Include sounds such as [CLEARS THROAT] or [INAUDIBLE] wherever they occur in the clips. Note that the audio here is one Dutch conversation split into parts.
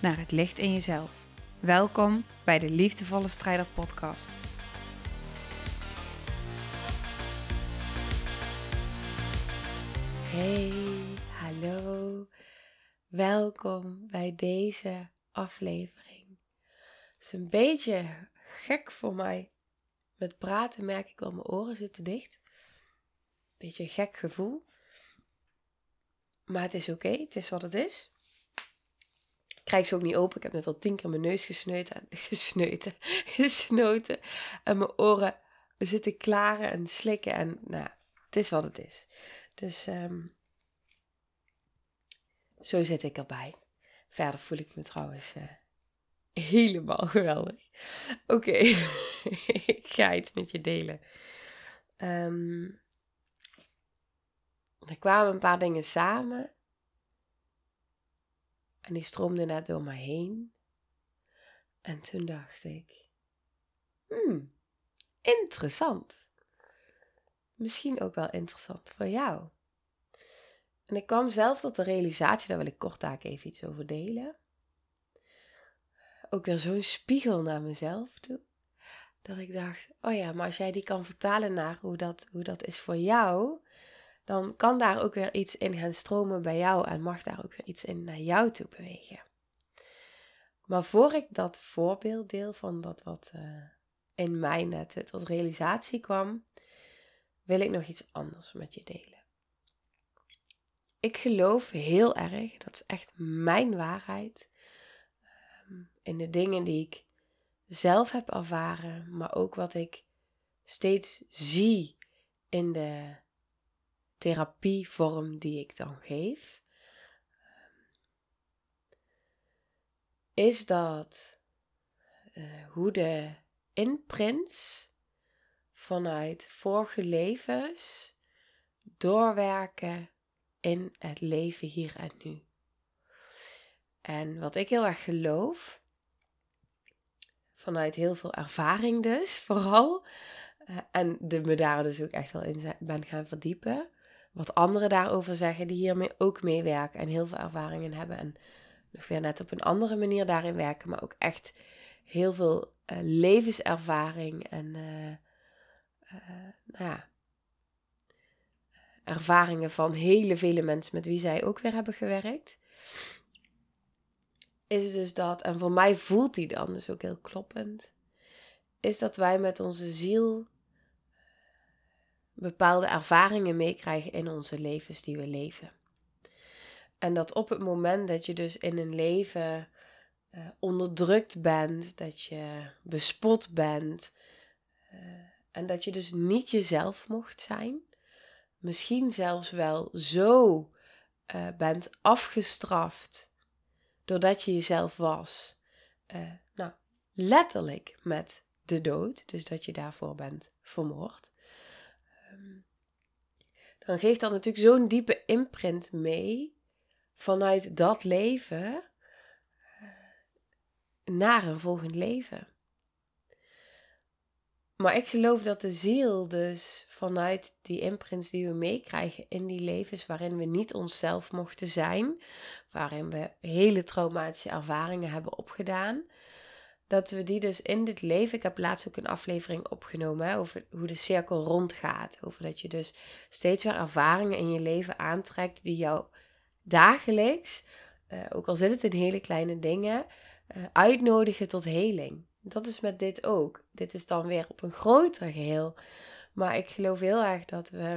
naar het licht in jezelf. Welkom bij de Liefdevolle Strijder Podcast. Hey, hallo. Welkom bij deze aflevering. Het is een beetje gek voor mij. Met praten merk ik wel, mijn oren zitten dicht. Beetje een gek gevoel. Maar het is oké, het is wat het is. Krijg ze ook niet open. Ik heb net al tien keer mijn neus gesneuten en [LAUGHS] gesneuten, [LAUGHS] gesnoten. En mijn oren zitten klaren en slikken. En nou, het is wat het is. Dus um, zo zit ik erbij. Verder voel ik me trouwens uh, [LAUGHS] helemaal geweldig. Oké, ik ga iets met je delen. Um, er kwamen een paar dingen samen. En die stroomden net door me heen. En toen dacht ik, hmm, interessant. Misschien ook wel interessant voor jou. En ik kwam zelf tot de realisatie, daar wil ik kort even iets over delen. Ook weer zo'n spiegel naar mezelf toe. Dat ik dacht, oh ja, maar als jij die kan vertalen naar hoe dat, hoe dat is voor jou, dan kan daar ook weer iets in gaan stromen bij jou en mag daar ook weer iets in naar jou toe bewegen. Maar voor ik dat voorbeeld deel van dat wat uh, in mij net tot realisatie kwam, wil ik nog iets anders met je delen. Ik geloof heel erg, dat is echt mijn waarheid, ehm, in de dingen die ik zelf heb ervaren, maar ook wat ik steeds zie in de therapievorm die ik dan geef, is dat uh, hoe de imprints vanuit vorige levens doorwerken in het leven hier en nu. En wat ik heel erg geloof, vanuit heel veel ervaring dus [LAUGHS] vooral, uh, en de me daar dus ook echt wel in ben gaan verdiepen, wat anderen daarover zeggen die hiermee ook meewerken en heel veel ervaringen hebben en nog weer net op een andere manier daarin werken, maar ook echt heel veel uh, levenservaring en uh, uh, nou ja, ervaringen van hele vele mensen met wie zij ook weer hebben gewerkt. Is dus dat, en voor mij voelt die dan dus ook heel kloppend, is dat wij met onze ziel bepaalde ervaringen meekrijgen in onze levens die we leven. En dat op het moment dat je dus in een leven uh, onderdrukt bent, dat je bespot bent uh, en dat je dus niet jezelf mocht zijn, misschien zelfs wel zo uh, bent afgestraft doordat je jezelf was, nou letterlijk met de dood, dus dat je daarvoor bent vermoord dan geeft dat natuurlijk zo'n diepe imprint mee vanuit dat leven eh, naar een volgend leven. Maar ik geloof dat de ziel dus vanuit die imprints die we meekrijgen in die levens waarin we niet onszelf mochten zijn, waarin we hele traumatische ervaringen hebben opgedaan, dat we die dus in dit leven. Ik heb laatst ook een aflevering opgenomen over hoe de cirkel rondgaat. Over dat je dus steeds weer ervaringen in je leven aantrekt die jou dagelijks, uh, ook al zit het in hele kleine dingen, uh, uitnodigen tot heling. Dat is met dit ook. Dit is dan weer op een groter geheel. Maar ik geloof heel erg dat we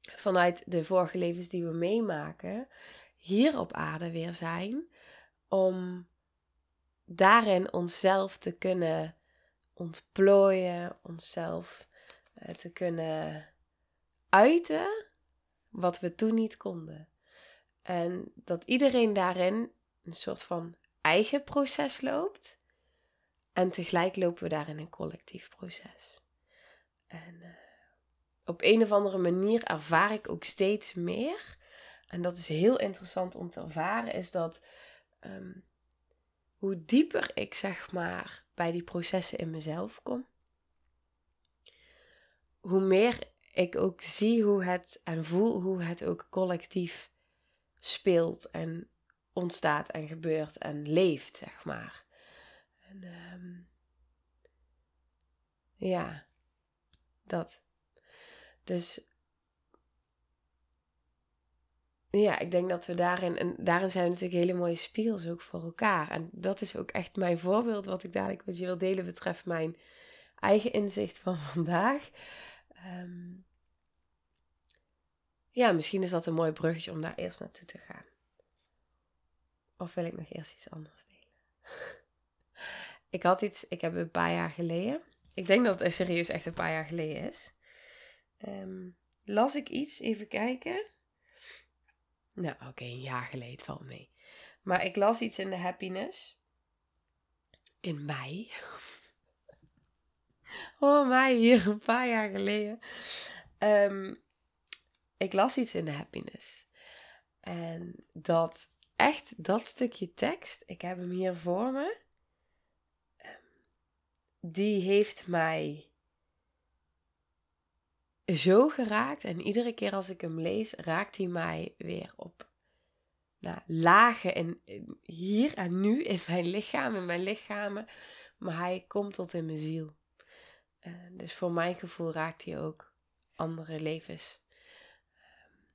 vanuit de vorige levens die we meemaken, hier op aarde weer zijn om daarin onszelf te kunnen ontplooien, onszelf uh, te kunnen uiten wat we toen niet konden. En dat iedereen daarin een soort van eigen proces loopt. En tegelijk lopen we daar in een collectief proces. En uh, op een of andere manier ervaar ik ook steeds meer. En dat is heel interessant om te ervaren, is dat um, hoe dieper ik zeg maar bij die processen in mezelf kom, hoe meer ik ook zie hoe het en voel hoe het ook collectief speelt en ontstaat en gebeurt en leeft, zeg maar. En, um, ja, dat. Dus ja, ik denk dat we daarin, en daarin zijn we natuurlijk hele mooie spiegels ook voor elkaar. En dat is ook echt mijn voorbeeld, wat ik dadelijk met je wil delen, betreft mijn eigen inzicht van [LAUGHS] vandaag. Ehm, ja, misschien is dat een mooi bruggetje om daar eerst naartoe te gaan. Of wil ik nog eerst iets anders delen? [LAUGHS] ik had iets, ik heb een paar jaar geleden, ik denk dat het serieus echt een paar jaar geleden is. Um, las ik iets, even kijken. Nou, oké, een jaar geleden valt mee. Maar ik las iets in de Happiness. In mei. [LAUGHS] oh, mei, hier een paar jaar geleden. Ehm, ik las iets in de Happiness. En dat, echt dat stukje tekst, ik heb hem hier voor me. Ehm, die heeft mij zo geraakt. En iedere keer als ik hem lees, raakt hij mij weer op nou, lagen in, hier en nu in mijn lichaam, in mijn lichamen. Maar hij komt tot in mijn ziel. Uh, dus voor mijn gevoel raakt hij ook andere levens. Um,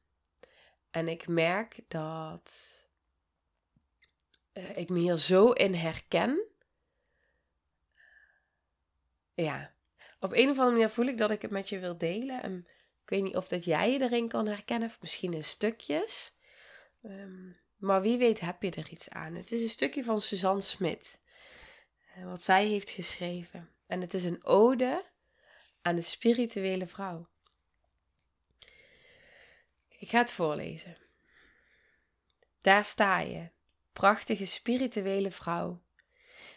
en ik merk dat ik me hier zo in herken. Ja, op een of andere manier voel ik dat ik het met je wil delen. En ik weet niet of dat jij je erin kan herkennen, of misschien in stukjes. Ehm, maar wie weet heb je er iets aan. Het is een stukje van Suzanne Smit, uh, wat zij heeft geschreven. En het is een ode aan de spirituele vrouw. Ik ga het voorlezen. Daar sta je, prachtige spirituele vrouw,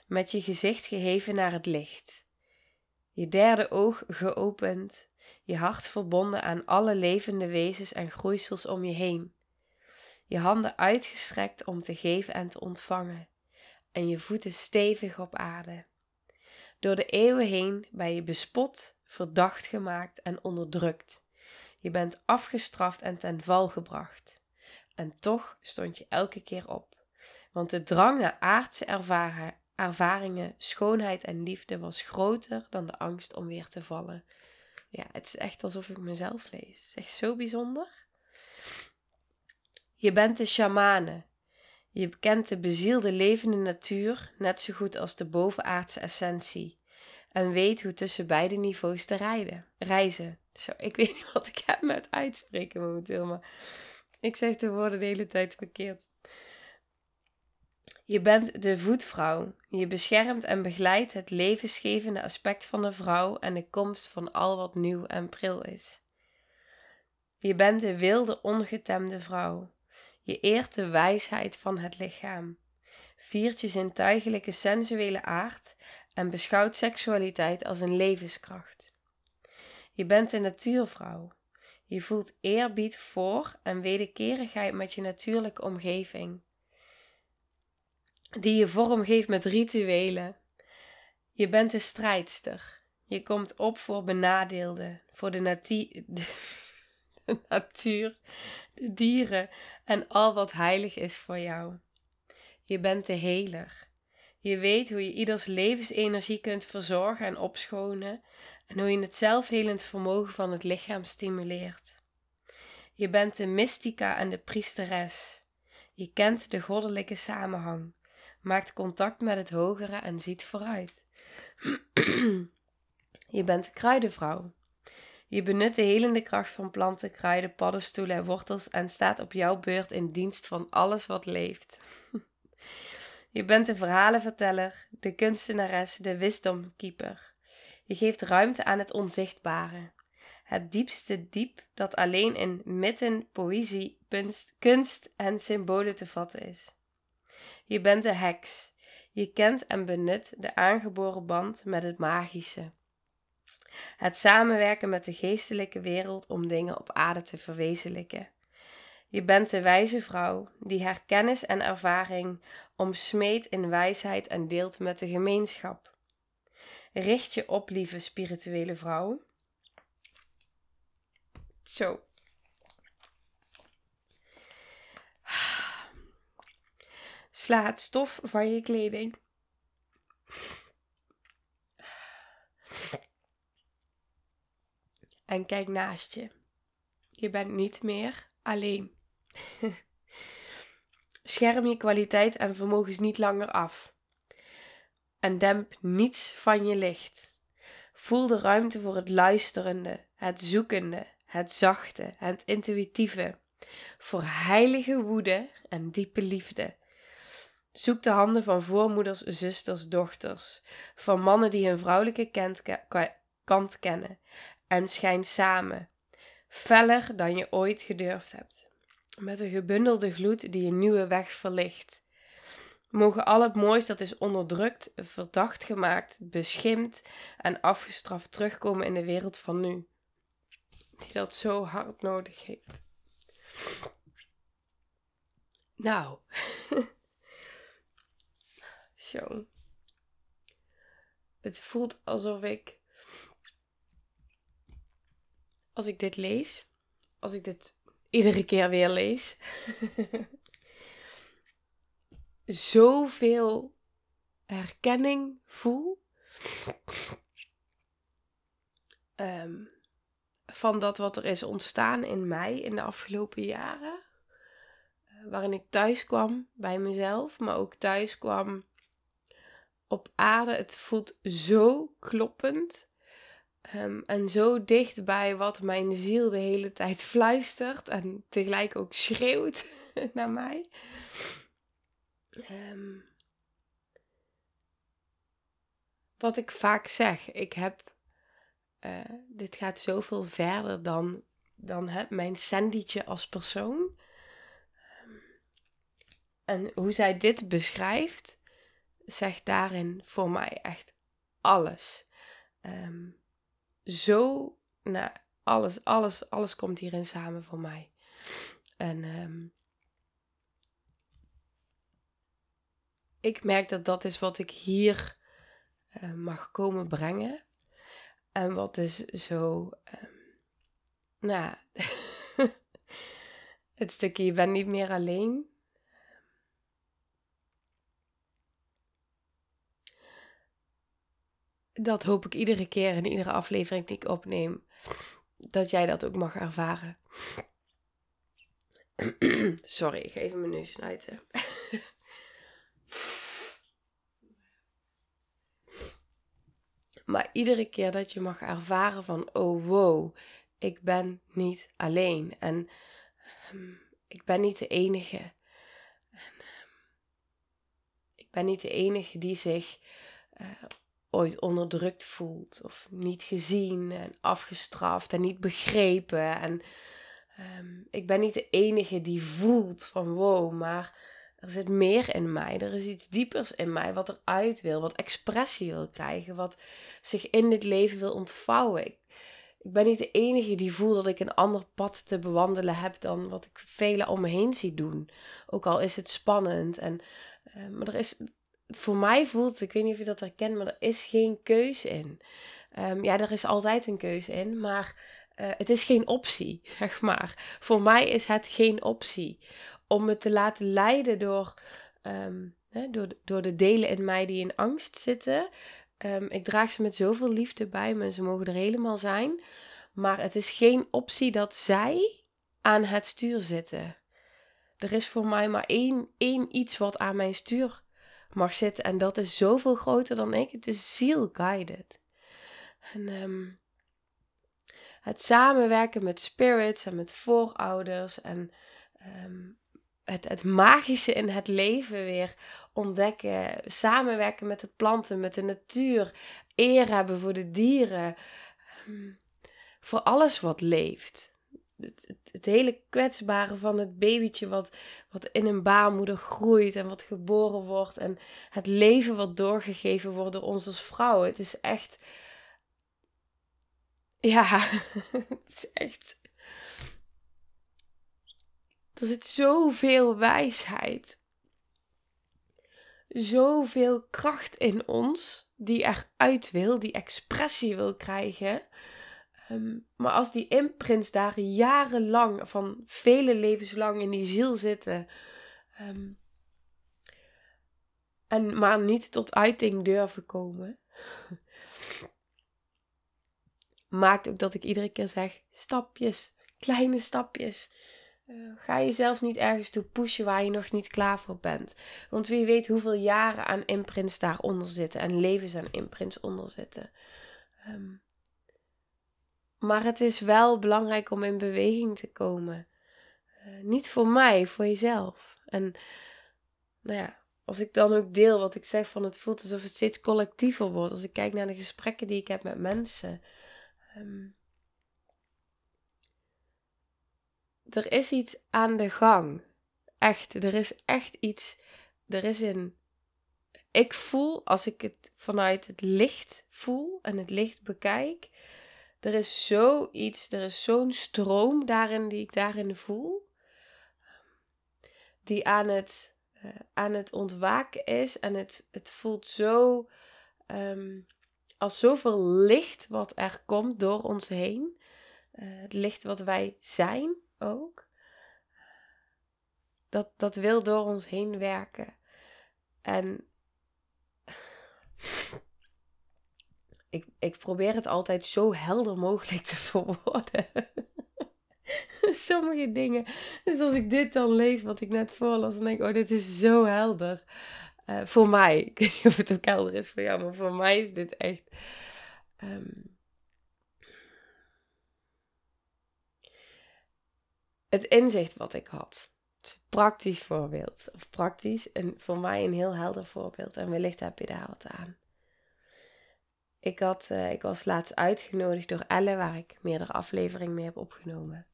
met je gezicht geheven naar het licht je derde oog geopend, je hart verbonden aan alle levende wezens en groeisels om je heen, je handen uitgestrekt om te geven en te ontvangen, en je voeten stevig op aarde. Door de eeuwen heen ben je bespot, verdacht gemaakt en onderdrukt. Je bent afgestraft en ten val gebracht. En toch stond je elke keer op, want de drang naar aardse ervaren, ervaringen, schoonheid en liefde was groter dan de angst om weer te vallen. Ja, het is echt alsof ik mezelf lees. Het is echt zo bijzonder. Je bent de shamane. Je kent de bezielde levende natuur net zo goed als de bovenaardse essentie. En weet hoe tussen beide niveaus te rijden, reizen. Zo, ik weet niet wat ik heb met uitspreken momenteel, maar ik zeg de woorden de hele tijd verkeerd. Je bent de voetvrouw. Je beschermt en begeleidt het levensgevende aspect van de vrouw en de komst van al wat nieuw en pril is. Je bent de wilde, ongetemde vrouw. Je eert de wijsheid van het lichaam, viert je zintuigelijke sensuele aard en beschouwt seksualiteit als een levenskracht. Je bent de natuurvrouw. Je voelt eerbied voor en wederkerigheid met je natuurlijke omgeving die je vorm geeft met rituelen. Je bent een strijdster. Je komt op voor benadeelden, voor de, de, [LAUGHS] de natuur, de dieren en al wat heilig is voor jou. Je bent de heler. Je weet hoe je ieders levensenergie kunt verzorgen en opschonen en hoe je het zelfhelend vermogen van het lichaam stimuleert. Je bent de mystica en de priesteres. Je kent de goddelijke samenhang maakt contact met het hogere en ziet vooruit. [CLEARS THROAT] je bent kruidenvrouw. Je benut de helende kracht van planten, kruiden, paddenstoelen en wortels en staat op jouw beurt in dienst van alles wat leeft. [LAUGHS] je bent de verhalenverteller, de kunstenares, de wisdomkeeper. Je geeft ruimte aan het onzichtbare. Het diepste diep dat alleen in mitten, poëzie, kunst en symbolen te vatten is. Je bent de heks. Je kent en benut de aangeboren band met het magische. Het samenwerken met de geestelijke wereld om dingen op aarde te verwezenlijken. Je bent de wijze vrouw die haar kennis en ervaring omsmeet in wijsheid en deelt met de gemeenschap. Richt je op, lieve spirituele vrouw. Zo. Sla het stof van je kleding. En kijk naast je. Je bent niet meer alleen. [LAUGHS] Scherm je kwaliteit en vermogens niet langer af. En demp niets van je licht. Voel de ruimte voor het luisterende, het zoekende, het zachte, het intuïtieve. Voor heilige woede en diepe liefde. Zoek de handen van voormoeders, zusters, dochters, van mannen die hun vrouwelijke kant kennen en schijn samen, feller dan je ooit gedurfd hebt, met een gebundelde gloed die een nieuwe weg verlicht. Mogen al het moois dat is onderdrukt, verdacht gemaakt, beschimd en afgestraft terugkomen in de wereld van nu, die dat zo hard nodig heeft. Nou, [LAUGHS] Het voelt alsof ik als ik dit lees, als ik dit iedere keer weer lees, [LAUGHS] zoveel herkenning voel. Ehm, van dat wat er is ontstaan in mij in de afgelopen jaren. Eh, waarin ik thuis kwam bij mezelf, maar ook thuis kwam op aarde. Het voelt zo kloppend. Ehm, en zo dicht bij wat mijn ziel de hele tijd [LAUGHS] fluistert en tegelijk ook schreeuwt [LAUGHS] naar mij. Um, wat ik vaak zeg, ik heb. Uh, dit gaat zoveel verder dan, dan hè, mijn Sandytje als persoon. Um, en hoe zij dit beschrijft, zegt daarin voor mij echt alles. Um, zo, nou, alles, alles, alles komt hierin samen voor mij. En um, ik merk dat dat is wat ik hier uh, mag komen brengen. En wat is zo, um, nou, [LAUGHS] het stukje je bent niet meer alleen. Dat hoop ik iedere keer in iedere aflevering die ik opneem. Dat jij dat ook mag ervaren. [CLEARS THROAT] Sorry, ik ga even mijn neus snuiten. [LAUGHS] maar iedere keer dat je mag ervaren van, oh wow, ik ben niet alleen. En um, ik ben niet de enige. En, um, ik ben niet de enige die zich uh, ooit onderdrukt voelt of niet gezien en afgestraft en niet begrepen. En um, ik ben niet de enige die voelt van wow, maar er zit meer in mij. Er is iets diepers in mij wat eruit wil, wat expressie wil krijgen, wat zich in dit leven wil ontvouwen. Ik, ik ben niet de enige die voelt dat ik een ander pad te bewandelen heb dan wat ik velen om me heen zie doen. Ook al is het spannend. En, uh, maar er is, voor mij voelt, ik weet niet of je dat herkent, maar er is geen keuze in. Um, ja, er is altijd een keuze in, maar uh, het is geen optie, [LAUGHS] zeg maar. Voor mij is het geen optie om me te laten leiden door, um, hè, door, door de delen in mij die in angst zitten. Um, ik draag ze met zoveel liefde bij me en ze mogen er helemaal zijn. Maar het is geen optie dat zij aan het stuur zitten. Er is voor mij maar één, één iets wat aan mijn stuur mag zitten. En dat is zoveel groter dan ik. Het is ziel-guided. En um, het samenwerken met spirits en met voorouders en um, het, het magische in het leven weer ontdekken. Samenwerken met de planten, met de natuur. Eer hebben voor de dieren. Um, voor alles wat leeft. Het, het, hele kwetsbare van het babytje wat, wat in een baarmoeder groeit en wat geboren wordt. En het leven wat doorgegeven wordt door ons als vrouwen. Het is echt. Ja, [LAUGHS] het is echt. Er zit zoveel wijsheid. Zoveel kracht in ons die eruit wil, die expressie wil krijgen. Ehm, maar als die imprints daar jarenlang, van vele levens lang in die ziel zitten, ehm, en maar niet tot uiting durven komen, [LAUGHS] maakt ook dat ik iedere keer zeg: stapjes, kleine stapjes. Uh, ga jezelf niet ergens toe pushen waar je nog niet klaar voor bent. Want wie weet hoeveel jaren aan imprints daaronder zitten en levens aan imprints onder zitten. Um, maar het is wel belangrijk om in beweging te komen. Uh, niet voor mij, voor jezelf. En nou ja, als ik dan ook deel wat ik zeg van het voelt alsof het steeds collectiever wordt. Als ik kijk naar de gesprekken die ik heb met mensen. Um, er is iets aan de gang. Echt, er is echt iets. Er is een. Ik voel, als ik het vanuit het licht voel en het licht bekijk, er is zoiets, er is zo'n stroom daarin die ik daarin voel. Die aan het, uh, aan het ontwaken is. En het, het voelt zo um, als zoveel licht wat er komt door ons heen. Uh, het licht wat wij zijn ook. Dat, dat wil door ons heen werken. En ik, ik probeer het altijd zo helder mogelijk te [LAUGHS] verwoorden. Sommige dingen. Dus als ik dit dan lees, wat ik net voorlas, dan denk ik, oh, dit is zo helder. Uh, voor mij. [LAUGHS] Ik weet niet of het ook helder is voor jou, maar voor mij is dit echt. Um, het inzicht wat ik had. Een praktisch voorbeeld. Of praktisch, en voor mij een heel helder voorbeeld. En wellicht heb je daar wat aan. Ik, had, uh, ik was laatst uitgenodigd door Elle, waar ik meerdere afleveringen mee heb opgenomen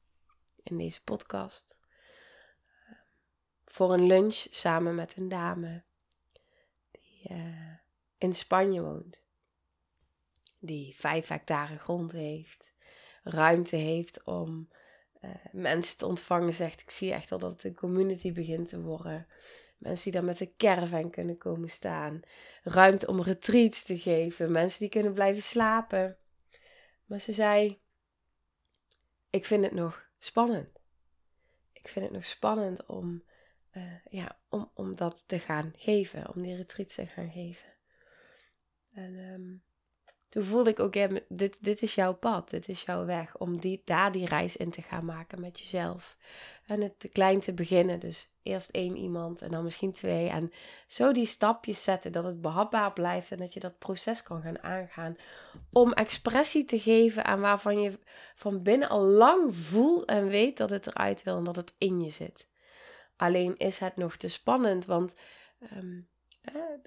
in deze podcast. Voor een lunch samen met een dame die uh, in Spanje woont. Die vijf hectare grond heeft, ruimte heeft om mensen te ontvangen. Zegt ik zie echt al dat het een community begint te worden. Mensen die dan met een caravan kunnen komen staan. Ruimte om retreats te geven. Mensen die kunnen blijven slapen. Maar ze zei: Ik vind het nog spannend. Ik vind het nog spannend om, uh, ja, om, om dat te gaan geven. Om die retreats te gaan geven. En um, toen voelde ik ook, dit, dit is jouw pad, dit is jouw weg om die, daar die reis in te gaan maken met jezelf. En het klein te beginnen, dus eerst één iemand en dan misschien twee. En zo die stapjes zetten, dat het behapbaar blijft en dat je dat proces kan gaan aangaan. Om expressie te geven aan waarvan je van binnen al lang voelt en weet dat het eruit wil en dat het in je zit. Alleen is het nog te spannend, want ehm,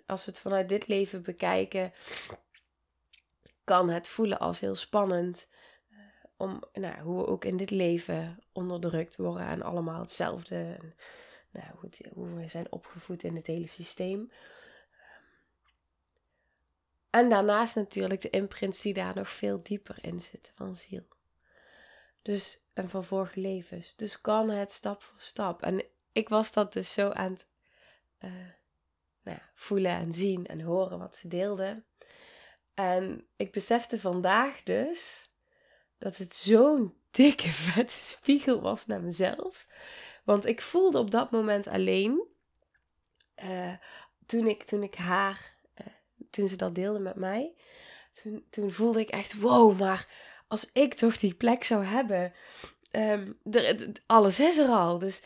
als we het vanuit dit leven bekijken kan het voelen als heel spannend. Uh, om, nou, hoe we ook in dit leven onderdrukt worden en allemaal hetzelfde. nou, hoe, hoe, we zijn opgevoed in het hele systeem. En daarnaast natuurlijk de imprints die daar nog veel dieper in zitten van ziel. Dus, en van vorige levens. Dus kan het stap voor stap. En ik was dat dus zo aan het uh, nou voelen en zien en horen wat ze deelden. En ik besefte vandaag dus dat het zo'n dikke, [LAUGHS] vette spiegel was naar mezelf. Want ik voelde op dat moment alleen, uh, toen, ik, toen ik haar, uh, toen ze dat deelde met mij, toen, toen voelde ik echt, wow, maar als ik toch die plek zou hebben, er, alles is er al. Dus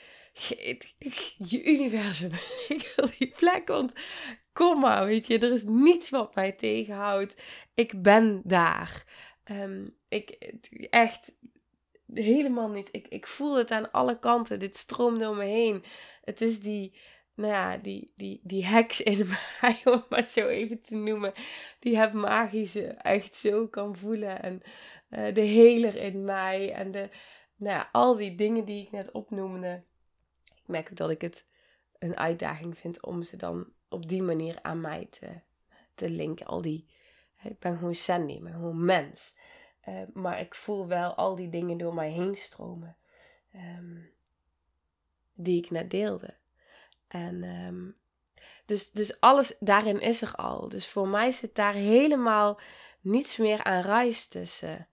je universum, [LAUGHS] ik wil die plek, want kom maar, weet je, er is niets wat mij tegenhoudt. Ik ben daar. Ehm, ik, echt, helemaal niet. Ik, ik voel het aan alle kanten. Dit stroomt door me heen. Het is die, nou ja, die, die, die heks in [LAUGHS] mij, om het maar zo even te noemen. Die het magische echt zo kan voelen. En uh, de heler in mij. En de, nou ja, al die dingen die ik net opnoemde. Ik merk dat ik het een uitdaging vind om ze dan op die manier aan mij te, te linken. Al die, ik ben gewoon Sandy, ik ben gewoon mens. Uh, maar ik voel wel al die dingen door mij heen stromen. Um, die ik net deelde. En um, dus, dus alles daarin is er al. Dus voor mij zit daar helemaal niets meer aan ruis tussen.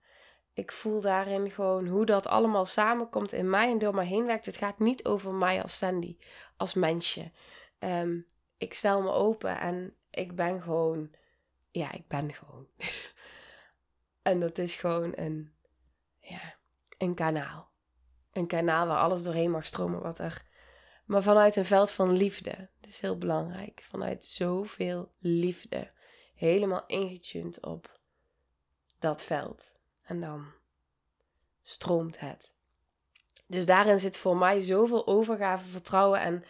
Ik voel daarin gewoon hoe dat allemaal samenkomt in mij en door mij heen werkt. Het gaat niet over mij als Sandy, als mensje. Um, ik stel me open en ik ben gewoon, ja, ik ben gewoon. [LAUGHS] en dat is gewoon een, ja, een kanaal. Een kanaal waar alles doorheen mag stromen wat er maar vanuit een veld van liefde. Dat is heel belangrijk. Vanuit zoveel liefde. Helemaal ingetuned op dat veld. En dan stroomt het. Dus daarin zit voor mij zoveel overgave, vertrouwen en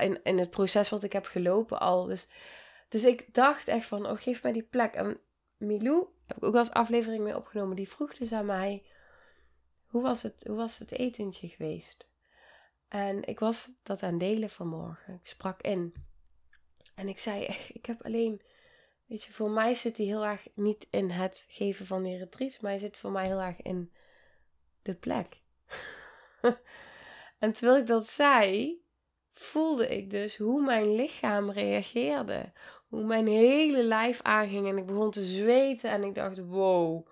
in, in het proces wat ik heb gelopen al. Dus, dus ik dacht echt van, oh geef mij die plek. En Milou, heb ik ook als aflevering mee opgenomen, die vroeg dus aan mij, hoe was het, hoe was het etentje geweest? En ik was dat aan delen vanmorgen. Ik sprak in. En ik zei, [LAUGHS] ik heb alleen, weet je, voor mij zit die heel erg niet in het geven van die retreats, maar hij zit voor mij heel erg in de plek. [LAUGHS] en terwijl ik dat zei, voelde ik dus hoe mijn lichaam reageerde. Hoe mijn hele lijf aanging en ik begon te zweten en ik dacht, wow,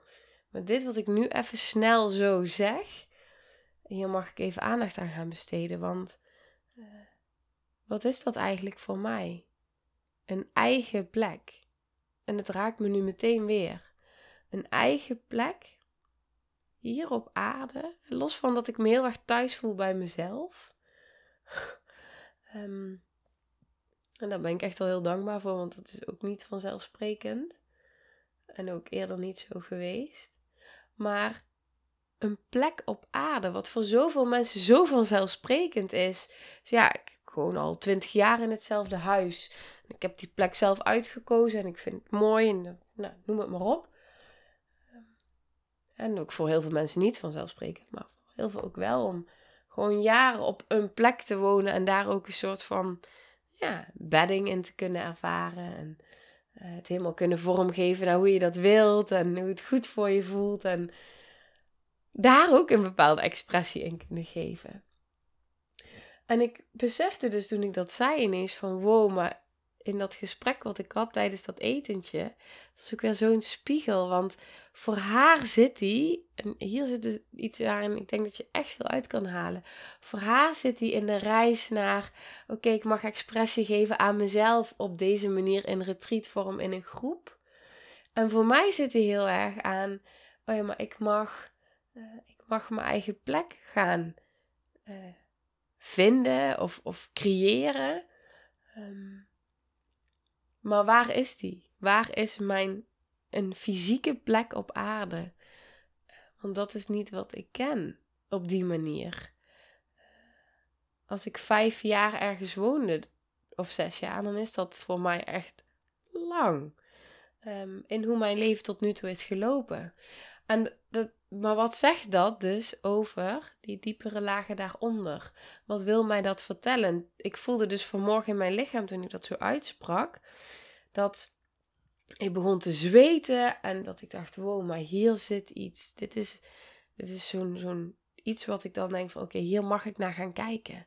maar dit wat ik nu even snel zo zeg, hier mag ik even aandacht aan gaan besteden, want uh, wat is dat eigenlijk voor mij? Een eigen plek. En het raakt me nu meteen weer. Een eigen plek hier op aarde, los van dat ik me heel erg thuis voel bij mezelf. Um, en daar ben ik echt wel heel dankbaar voor, want dat is ook niet vanzelfsprekend. En ook eerder niet zo geweest. Maar een plek op aarde, wat voor zoveel mensen zo vanzelfsprekend is. Dus ja, ik gewoon al twintig jaar in hetzelfde huis. Ik heb die plek zelf uitgekozen en ik vind het mooi en nou, noem het maar op. En ook voor heel veel mensen niet vanzelfsprekend, maar voor heel veel ook wel om gewoon jaren op een plek te wonen en daar ook een soort van ja, bedding in te kunnen ervaren. En uh, het helemaal kunnen vormgeven naar hoe je dat wilt en hoe het goed voor je voelt. En daar ook een bepaalde expressie in kunnen geven. En ik besefte dus toen ik dat zei ineens van wow, maar in dat gesprek wat ik had tijdens dat etentje, dat is ook weer zo'n spiegel. Want voor haar zit die, en hier zit dus iets waarin ik denk dat je echt veel uit kan halen. Voor haar zit die in de reis naar, oké, ik mag expressie geven aan mezelf op deze manier in retreatvorm in een groep. En voor mij zit die heel erg aan, oh ja, maar ik mag uh, ik mag mijn eigen plek gaan uh, vinden of, of creëren. Um, maar waar is die? Waar is mijn een fysieke plek op aarde? Want dat is niet wat ik ken op die manier. Als ik vijf jaar ergens woonde, of zes jaar, dan is dat voor mij echt lang. Um, in hoe mijn leven tot nu toe is gelopen. En dat, maar wat zegt dat dus over die diepere lagen daaronder? Wat wil mij dat vertellen? Ik voelde dus vanmorgen in mijn lichaam toen ik dat zo uitsprak, dat ik begon te zweten en dat ik dacht, wow, maar hier zit iets. Dit is, dit is zo'n zo'n iets wat ik dan denk van, oké, hier mag ik naar gaan kijken.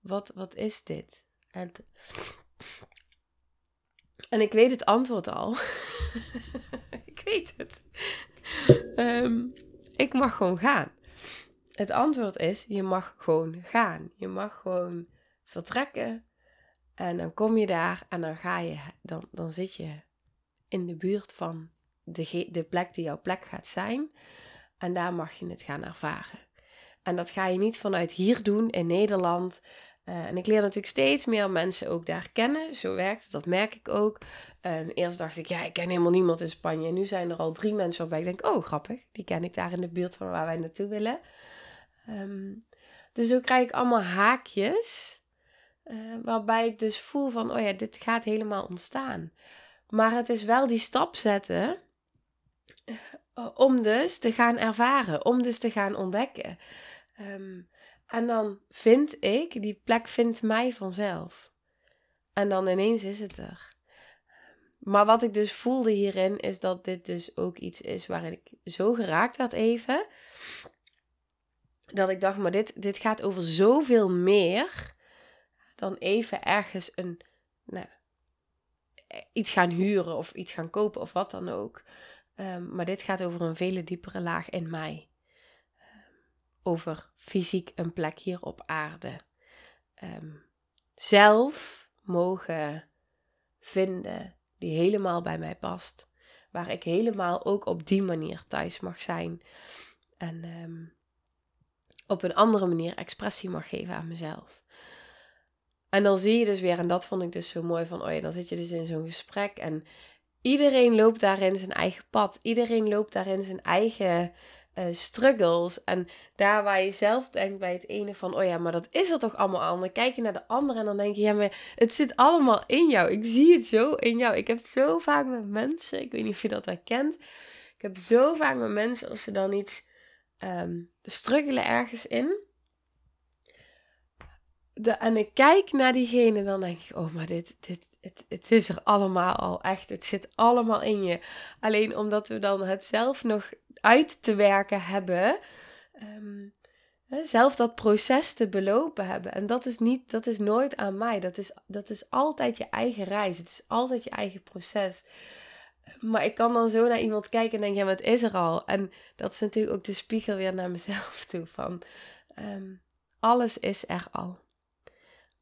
Wat, wat is dit? En, en ik weet het antwoord al. [LAUGHS] ik weet het. [LAUGHS] Ehm, ik mag gewoon gaan. Het antwoord is: je mag gewoon gaan. Je mag gewoon vertrekken. En dan kom je daar en dan ga je, dan, dan zit je in de buurt van de, de plek die jouw plek gaat zijn. En daar mag je het gaan ervaren. En dat ga je niet vanuit hier doen in Nederland. Uh, en ik leer natuurlijk steeds meer mensen ook daar kennen. Zo werkt het, dat merk ik ook. Uh, eerst dacht ik, ja, ik ken helemaal niemand in Spanje. En nu zijn er al drie mensen waarbij ik denk, oh, grappig. Die ken ik daar in de buurt van waar wij naartoe willen. Um, dus zo krijg ik allemaal haakjes. Uh, waarbij ik dus voel van, oh ja, dit gaat helemaal ontstaan. Maar het is wel die stap zetten om dus te gaan ervaren, om dus te gaan ontdekken. Ehm, en dan vind ik, die plek vindt mij vanzelf. En dan ineens is het er. Maar wat ik dus voelde hierin is dat dit dus ook iets is waarin ik zo geraakt had even. Dat ik dacht, maar dit, dit gaat over zoveel meer dan even ergens een, nou, iets gaan huren of iets gaan kopen of wat dan ook. Ehm, maar dit gaat over een vele diepere laag in mij. Ehm, over fysiek een plek hier op aarde. Ehm, zelf mogen vinden die helemaal bij mij past. Waar ik helemaal ook op die manier thuis mag zijn. En op een andere manier expressie mag geven aan mezelf. En dan zie je dus weer, en dat vond ik dus zo mooi van, oh dan zit je dus in zo'n gesprek en iedereen loopt daarin zijn eigen pad. Iedereen loopt daarin zijn eigen uh, struggles. En daar waar je zelf denkt bij het ene van, oh ja, maar dat is er toch allemaal al. Dan kijk je naar de andere en dan denk je, ja, maar het zit allemaal in jou. Ik zie het zo in jou. Ik heb het zo vaak met mensen, ik weet niet of je dat herkent. Ik heb zo vaak met mensen, als ze dan iets um, struggelen ergens in. De, en ik kijk naar diegene, dan denk ik, oh, maar dit, dit, het, het is er allemaal al echt. Het zit allemaal in je. Alleen omdat we dan het zelf nog uit te werken hebben. Ehm, zelf dat proces te belopen hebben. En dat is, niet, dat is nooit aan mij. Dat is, dat is altijd je eigen reis. Het is altijd je eigen proces. Maar ik kan dan zo naar iemand kijken en denk, ja, het is er al. En dat is natuurlijk ook de spiegel weer naar mezelf [LAUGHS] toe. Van, ehm, alles is er al.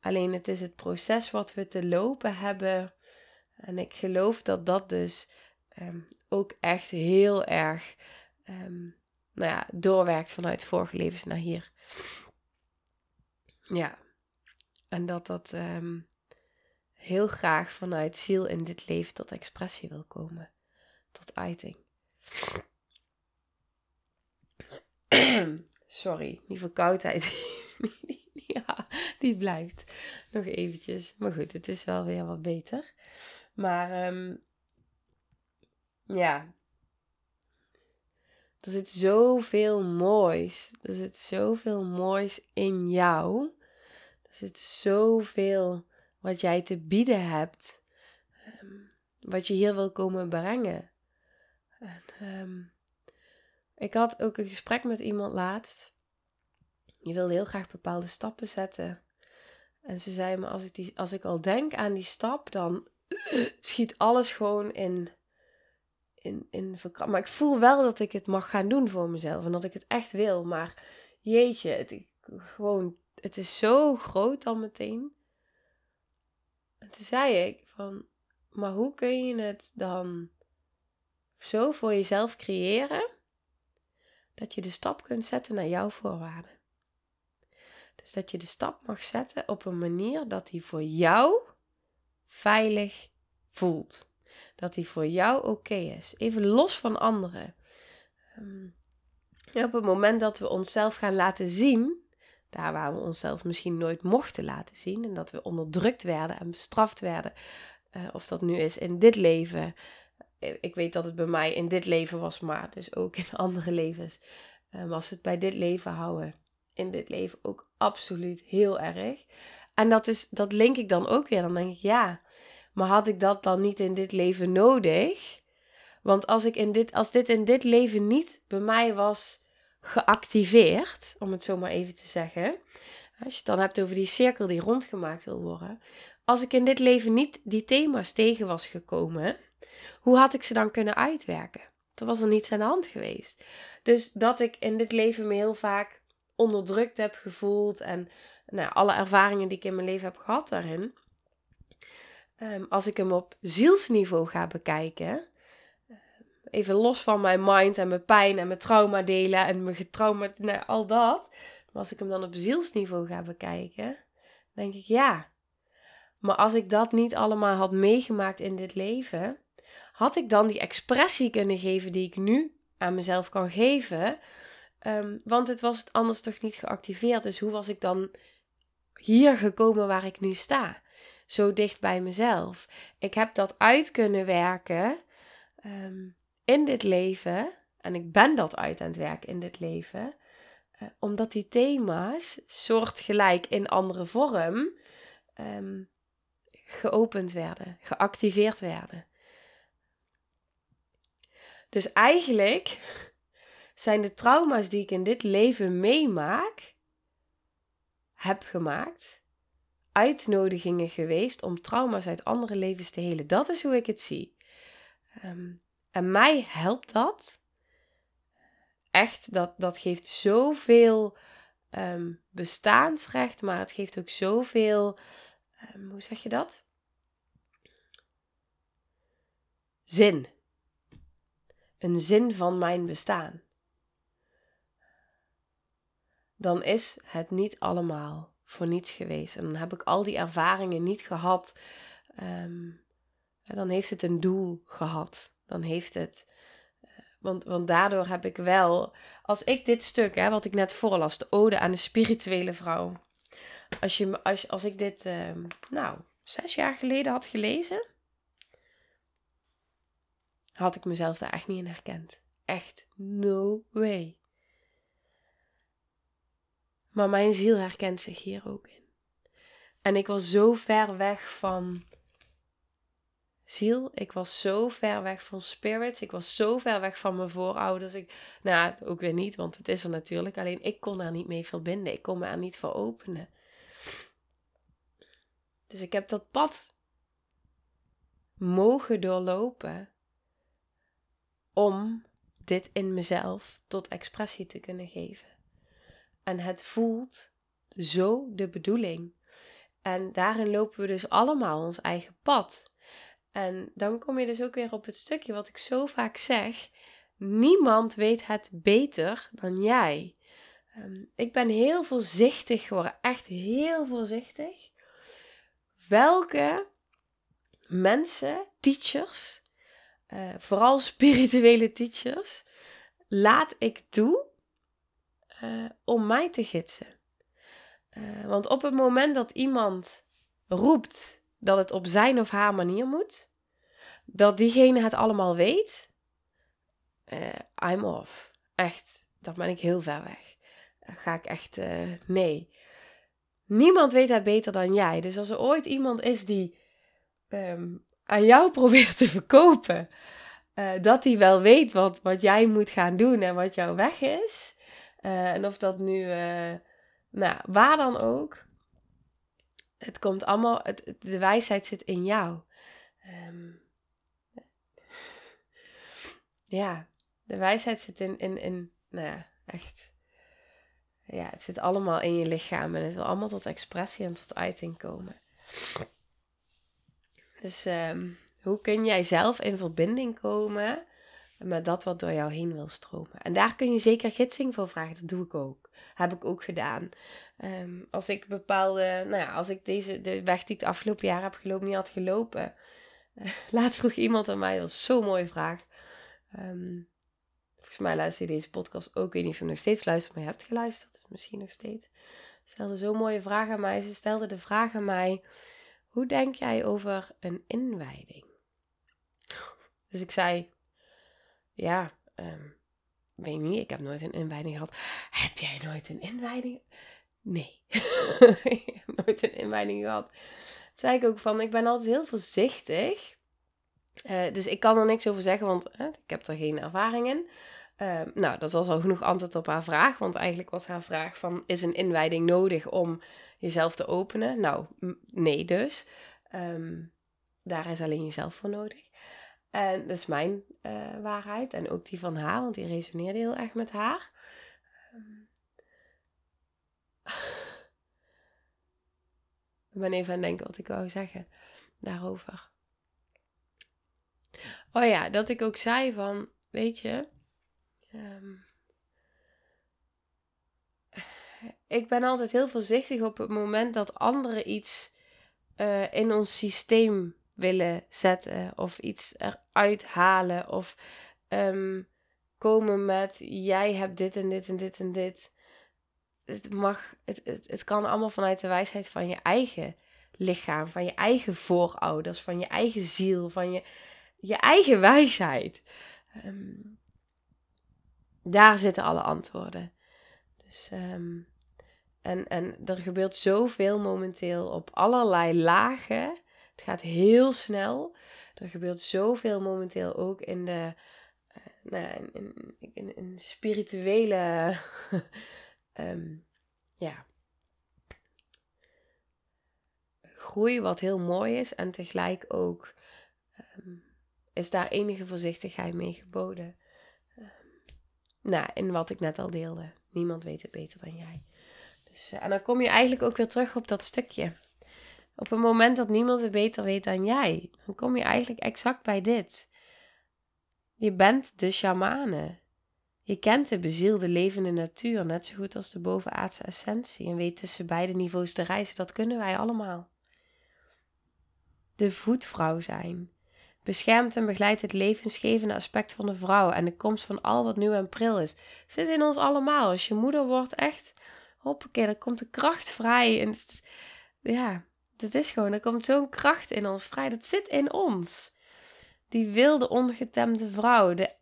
Alleen het is het proces wat we te lopen hebben. En ik geloof dat dat dus ehm, ook echt heel erg um, nou ja, doorwerkt vanuit vorige levens naar hier. Ja. En dat dat um, heel graag vanuit ziel in dit leven tot expressie wil komen. Tot uiting. [CLEARS THROAT] Sorry, die verkoudheid. [LAUGHS] ja, die blijft nog eventjes. Maar goed, het is wel weer wat beter. Maar um, ja, er zit zoveel moois. Er zit zoveel moois in jou. Er zit zoveel wat jij te bieden hebt. Ehm, wat je hier wil komen brengen. En, um, ik had ook een gesprek met iemand laatst. Je wilde heel graag bepaalde stappen zetten. En ze zei me, als ik, die, als ik al denk aan die stap, dan [CLEARS THROAT] schiet alles gewoon in, Maar ik voel wel dat ik het mag gaan doen voor mezelf. En dat ik het echt wil. Maar jeetje, het, gewoon, het is zo groot dan meteen. En toen zei ik van, maar hoe kun je het dan zo voor jezelf creëren dat je de stap kunt zetten naar jouw voorwaarden? Dus dat je de stap mag zetten op een manier dat die voor jou veilig voelt. Dat die voor jou oké is. Even los van anderen. Um, op het moment dat we onszelf gaan laten zien, daar waar we onszelf misschien nooit mochten laten zien, en dat we onderdrukt werden en bestraft werden, uh, of dat nu is in dit leven. Eh, ik weet dat het bij mij in dit leven was, maar dus ook in [LAUGHS] andere levens. Um, als we het bij dit leven houden, in dit leven ook absoluut heel erg. En dat, is, dat link ik dan ook weer. Dan denk ik, ja, maar had ik dat dan niet in dit leven nodig? Want als, ik in dit, als dit in dit leven niet bij mij was geactiveerd, om het zo maar even te zeggen. Als je het dan hebt over die cirkel die rondgemaakt wil worden. Als ik in dit leven niet die thema's tegen was gekomen, hoe had ik ze dan kunnen uitwerken? Er was er niets aan de hand geweest. Dus dat ik in dit leven me heel vaak onderdrukt heb gevoeld en nou, alle ervaringen die ik in mijn leven heb gehad daarin. Ehm, als ik hem op zielsniveau ga bekijken, ehm, even los van mijn mind en mijn pijn en mijn trauma delen en mijn getrauma, nou, al dat. Maar als ik hem dan op zielsniveau ga bekijken, denk ik ja. Maar als ik dat niet allemaal had meegemaakt in dit leven, had ik dan die expressie kunnen geven die ik nu aan mezelf kan geven, Ehm, want het was anders toch niet geactiveerd. Dus hoe was ik dan hier gekomen waar ik nu sta? Zo dicht bij mezelf. Ik heb dat uit kunnen werken ehm, in dit leven. En ik ben dat uit aan het werk in dit leven. Uh, omdat die thema's, soortgelijk in andere vorm, um, geopend werden, geactiveerd werden. Dus eigenlijk [LAUGHS] zijn de trauma's die ik in dit leven meemaak, heb gemaakt, uitnodigingen geweest om trauma's uit andere levens te helen. Dat is hoe ik het zie. Ehm, en mij helpt dat. Echt, dat, dat geeft zoveel um, bestaansrecht, maar het geeft ook zoveel, um, hoe zeg je dat? Zin. Een zin van mijn bestaan. Dan is het niet allemaal voor niets geweest. En dan heb ik al die ervaringen niet gehad. Um, dan heeft het een doel gehad. Dan heeft het. Eh, want, want daardoor heb ik wel. Als ik dit stuk, hè, wat ik net voorlas, de Ode aan de spirituele vrouw. Als, je, als, als ik dit, um, nou, zes jaar geleden had gelezen. Had ik mezelf daar echt niet in herkend. Echt, no way. Maar mijn ziel herkent zich hier ook in. En ik was zo ver weg van ziel. Ik was zo ver weg van spirits. Ik was zo ver weg van mijn voorouders. Ik, nou, ook weer niet, want het is er natuurlijk. Alleen ik kon daar niet mee verbinden. Ik kon me er niet voor openen. Dus ik heb dat pad mogen doorlopen om dit in mezelf tot expressie te kunnen geven. En het voelt zo de bedoeling. En daarin lopen we dus allemaal ons eigen pad. En dan kom je dus ook weer op het stukje wat ik zo vaak zeg. Niemand weet het beter dan jij. Ehm, ik ben heel voorzichtig geworden, echt heel voorzichtig. Welke mensen, teachers, uh, vooral [LAUGHS] spirituele teachers, laat ik toe uh, om mij te gidsen. Uh, want op het moment dat iemand roept dat het op zijn of haar manier moet, dat diegene het allemaal weet, I'm off. Echt, dan ben ik heel ver weg. ga ik echt, nee. Niemand weet het beter dan jij. Dus als er ooit iemand is die um, aan jou [LAUGHS] probeert te verkopen. Dat hij wel weet wat, wat jij moet gaan doen en wat jouw weg is. Uh, en of dat nu, uh, nou, waar dan ook. Het komt allemaal, het, de wijsheid zit in jou. Um, ja, de wijsheid zit in, in, in, nou ja, echt. Ja, het zit allemaal in je lichaam en het wil allemaal tot expressie en tot uiting komen. Dus um, hoe kun jij zelf in verbinding komen met dat wat door jou heen wil stromen? En daar kun je zeker gidsing voor vragen. Dat doe ik ook. Heb ik ook gedaan. Um, als ik bepaalde, nou ja, als ik deze, de weg die ik het afgelopen jaar heb gelopen, niet had gelopen. Uh, [LAUGHS] laat vroeg iemand aan mij, dat was zo'n mooie vraag. Um, volgens mij luister je deze podcast ook. Ik weet niet of je nog steeds luistert, maar je hebt geluisterd. Misschien nog steeds. Stelde zo'n mooie vraag aan mij. Ze stelde de vraag aan mij hoe denk jij over een inwijding? Dus ik zei, ja, um, weet niet, ik heb nooit een inwijding gehad. Heb jij nooit een inwijding? Nee, [LAUGHS] ik heb nooit een inwijding gehad. Toen zei ik ook van, ik ben altijd heel voorzichtig. Uh, dus ik kan er niks over zeggen, want ik heb er geen ervaring in. Uh, nou, dat was al genoeg antwoord op haar vraag. Want eigenlijk was haar vraag van... is een inwijding nodig om jezelf te openen? Nou, nee dus. Um, daar is alleen jezelf voor nodig. En dat is mijn uh, waarheid. En ook die van haar, want die resoneerde heel erg met haar. Ik ben even aan het denken wat ik wou zeggen daarover. Oh ja, dat ik ook zei van... Weet je Um, ik ben altijd heel voorzichtig op het moment dat anderen iets uh, in ons systeem willen zetten of iets eruit halen of um, komen met jij hebt dit en dit en dit en dit. Het mag, het, het, het kan allemaal vanuit de wijsheid van je eigen lichaam, van je eigen voorouders, van je eigen ziel, van je, je eigen [LAUGHS] wijsheid. Um, Daar zitten alle antwoorden. Dus, ehm, en, en er gebeurt zoveel momenteel op allerlei lagen. Het gaat heel snel. Er gebeurt zoveel momenteel ook in de uh, nou, in, in, spirituele [LAUGHS] ehm, ja, groei, wat heel mooi is. En tegelijk ook ehm, is daar enige voorzichtigheid mee geboden. Um, nou, in wat ik net al deelde. Niemand weet het beter dan jij. Dus, uh, en dan kom je eigenlijk ook weer terug op dat stukje. Op het moment dat niemand het beter weet dan jij, dan kom je eigenlijk exact bij dit. Je bent de shamane. Je kent de bezielde levende natuur net zo goed als de bovenaardse essentie en weet tussen beide niveaus te reizen. Dat kunnen wij allemaal. De voetvrouw zijn. Beschermt en begeleidt het levensgevende aspect van de vrouw en de komst van al wat nieuw en pril is. Zit in ons allemaal. Als je moeder wordt, echt, hoppakee, dan komt de kracht vrij. En ja, dat is gewoon, er komt zo'n kracht in ons vrij. Dat zit in ons. Die wilde, ongetemde vrouw, de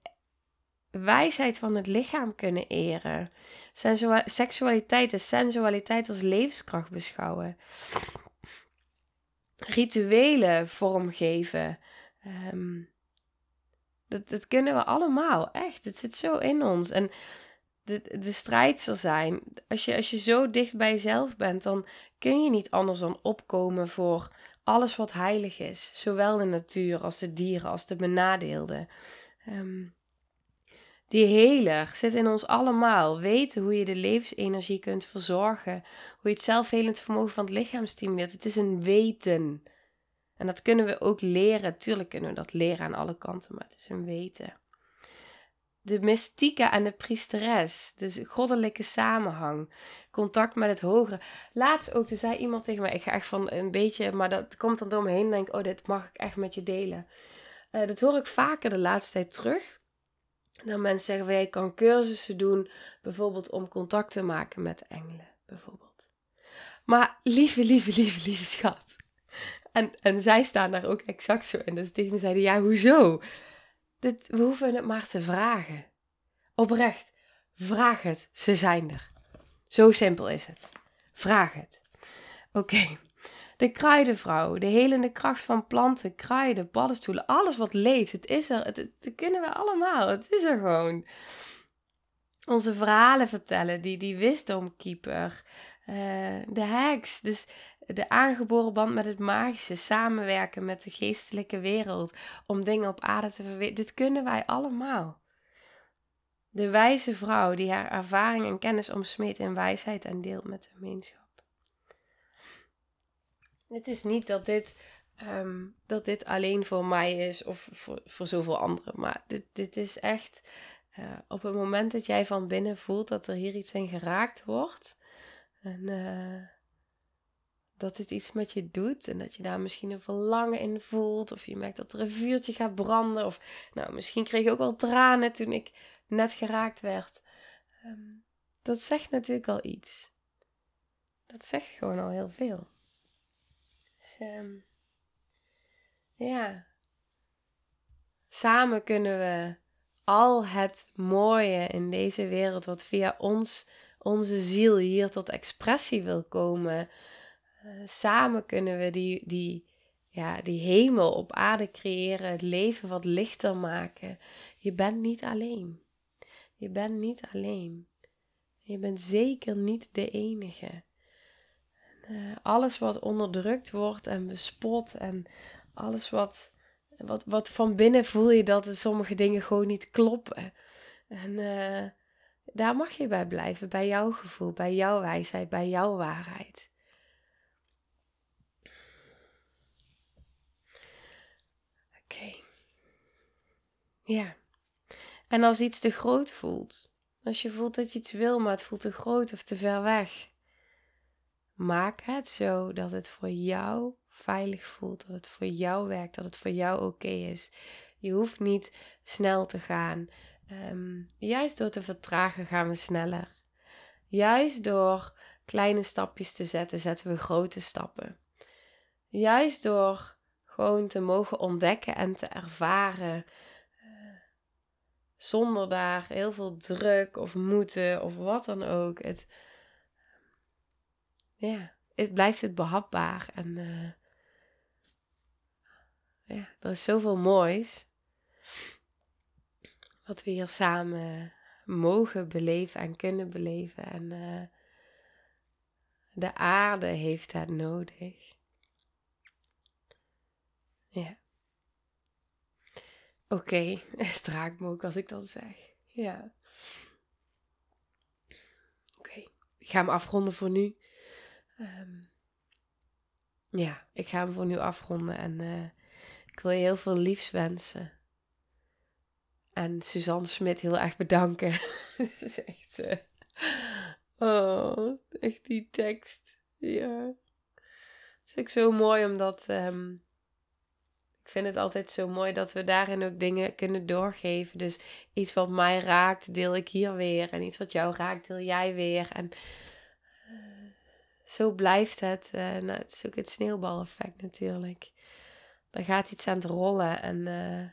wijsheid van het lichaam kunnen eren. seksualiteit en sensualiteit als levenskracht beschouwen. Rituelen vormgeven. Um, dat, dat kunnen we allemaal, echt. Het zit zo in ons. En de, de strijd zal zijn. Als je, als je zo dicht bij jezelf bent, dan kun je niet anders dan opkomen voor alles wat heilig is. Zowel de natuur als de dieren als de benadeelden. Um, die heler zit in ons allemaal. Weten hoe je de levensenergie kunt verzorgen. Hoe je het zelfhelend vermogen van het lichaam stimuleert. Het is een weten. En dat kunnen we ook leren. Tuurlijk kunnen we dat leren aan alle kanten, maar het is een weten. De mystieke en de priesteres. Dus goddelijke samenhang. Contact met het hogere. Laatst ook, toen zei iemand tegen mij: Ik ga echt van een beetje, maar dat komt dan door me heen. En denk: Oh, dit mag ik echt met je delen. Uh, dat hoor ik vaker de laatste tijd terug. Dan mensen zeggen: van, kan cursussen doen, bijvoorbeeld om contact te maken met engelen. Bijvoorbeeld. Maar lieve, lieve, lieve, lieve schat. En, en zij staan daar ook exact zo in. Dus tegen me zeiden: Ja, hoezo? Dit, we hoeven het maar te vragen. Oprecht, vraag het, ze zijn er. Zo simpel is het. Vraag het. Oké. De kruidenvrouw, de helende kracht van planten, kruiden, paddenstoelen, alles wat leeft, het is er. Het, kunnen we allemaal. Het is er gewoon. Onze verhalen vertellen, die, die wisdomkeeper, uh, de heks, dus de aangeboren band met het magische, samenwerken met de geestelijke wereld om dingen op aarde te verweten. Dit kunnen wij allemaal. De wijze vrouw die haar ervaring en kennis omsmeet in wijsheid en deelt met de gemeenschap. Het is niet dat dit, ehm, dat dit alleen voor mij is of voor, voor zoveel anderen, maar dit, dit is echt uh, op het moment dat jij van binnen voelt dat er hier iets in geraakt wordt. En dat dit iets met je doet en dat je daar misschien een verlangen in voelt of je merkt dat er een vuurtje gaat branden of nou misschien kreeg je ook wel tranen toen ik net geraakt werd. Um, dat zegt natuurlijk al iets. Dat zegt gewoon al heel veel. Dus, um, ja. Samen kunnen we al het mooie in deze wereld wat via ons, onze ziel hier tot expressie wil komen, uh, samen kunnen we die, die, ja, die hemel op aarde creëren, het leven wat lichter maken. Je bent niet alleen. Je bent niet alleen. Je bent zeker niet de enige. Uh, alles wat onderdrukt wordt en bespot en alles wat, wat, wat van binnen voel je dat sommige dingen gewoon niet kloppen. En uh, daar mag je bij blijven, bij jouw gevoel, bij jouw wijsheid, bij jouw waarheid. Ja. En als iets te groot voelt, als je voelt dat je iets wil, maar het voelt te groot of te ver weg, maak het zo dat het voor jou veilig voelt, dat het voor jou werkt, dat het voor jou oké is. Je hoeft niet snel te gaan. Um, juist door te vertragen gaan we sneller. Juist door kleine stapjes te zetten, zetten we grote stappen. Juist door gewoon te mogen ontdekken en te ervaren zonder daar heel veel druk of moeten of wat dan ook. Het, ja, het blijft het behapbaar. En uh, ja, er is zoveel moois. Wat we hier samen mogen beleven en kunnen beleven. En uh, de aarde heeft het nodig. Ja. Oké, [LAUGHS] het raakt me ook als ik dat zeg. Ja. Oké, ik ga hem afronden voor nu. Um, ja, ik ga hem voor nu afronden en uh, ik wil je heel veel liefs wensen. En Suzanne Smit heel erg bedanken. [LAUGHS] Het is echt. Uh, oh, echt die tekst. Ja. Het is ook zo mooi omdat. Um, ik vind het altijd zo mooi dat we daarin ook dingen kunnen doorgeven. Dus iets wat mij raakt, deel ik hier weer. En iets wat jou raakt, deel jij weer. En uh, zo blijft het. Uh, nou, het is ook het sneeuwbaleffect natuurlijk. Er gaat iets aan het rollen. En uh,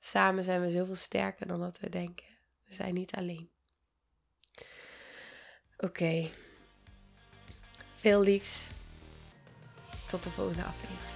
samen zijn we zoveel sterker dan dat we denken. We zijn niet alleen. Oké. Veel liefs. Tot de volgende aflevering.